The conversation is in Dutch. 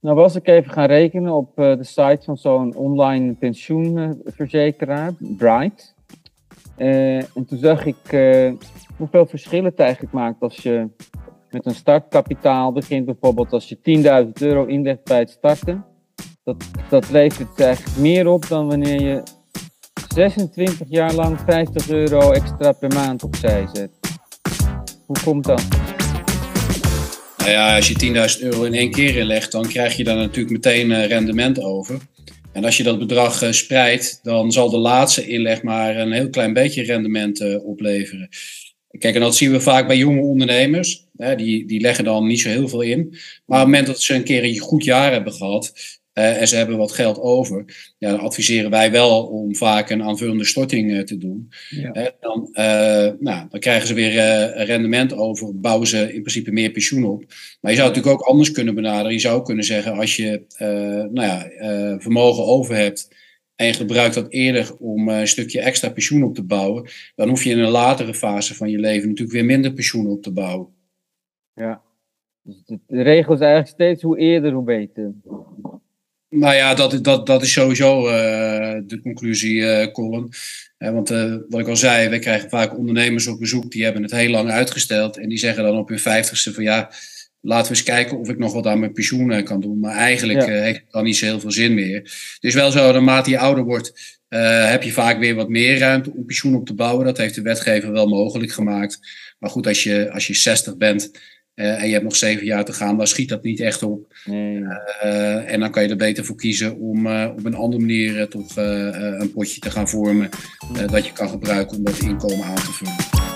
Nou was ik even gaan rekenen op de site van zo'n online pensioenverzekeraar, Bright. en toen zag ik hoeveel verschillen het eigenlijk maakt als je met een startkapitaal begint. Bijvoorbeeld als je 10.000 euro inlegt bij het starten. Dat, dat levert eigenlijk meer op dan wanneer je 26 jaar lang 50 euro extra per maand opzij zet. Hoe komt dat? Nou ja, als je 10.000 euro in één keer inlegt, dan krijg je daar natuurlijk meteen eh, rendement over. En als je dat bedrag uh, spreidt, dan zal de laatste inleg maar een heel klein beetje rendement uh, opleveren. Kijk, en dat zien we vaak bij jonge ondernemers. Die, die leggen dan niet zo heel veel in. Maar op het moment dat ze een keer een goed jaar hebben gehad. Uh, en ze hebben wat geld over. Ja, dan adviseren wij wel om vaak een aanvullende storting uh, te doen. Ja. dan, nou, dan krijgen ze weer rendement over. Bouwen ze in principe meer pensioen op. Maar je zou het natuurlijk ook anders kunnen benaderen. Je zou kunnen zeggen, als je nou ja, vermogen over hebt en je gebruikt dat eerder om eh, een stukje extra pensioen op te bouwen, dan hoef je in een latere fase van je leven natuurlijk weer minder pensioen op te bouwen. Ja, dus de regel is eigenlijk steeds hoe eerder, hoe beter. Nou ja, dat, dat, dat is sowieso uh, de conclusie, uh, Colin. want uh, wat ik al zei, we krijgen vaak ondernemers op bezoek die hebben het heel lang uitgesteld. En die zeggen dan op hun vijftigste van ja, laten we eens kijken of ik nog wat aan mijn pensioen eh, kan doen. Maar eigenlijk ja. heeft het dan niet zo heel veel zin meer. Dus wel zo, naarmate je ouder wordt, uh, heb je vaak weer wat meer ruimte om pensioen op te bouwen. Dat heeft de wetgever wel mogelijk gemaakt. Maar goed, als je, als je 60 bent en je hebt nog zeven jaar te gaan, dan schiet dat niet echt op. Nee. en dan kan je er beter voor kiezen om op een andere manier toch een potje te gaan vormen. dat je kan gebruiken om dat inkomen aan te vullen.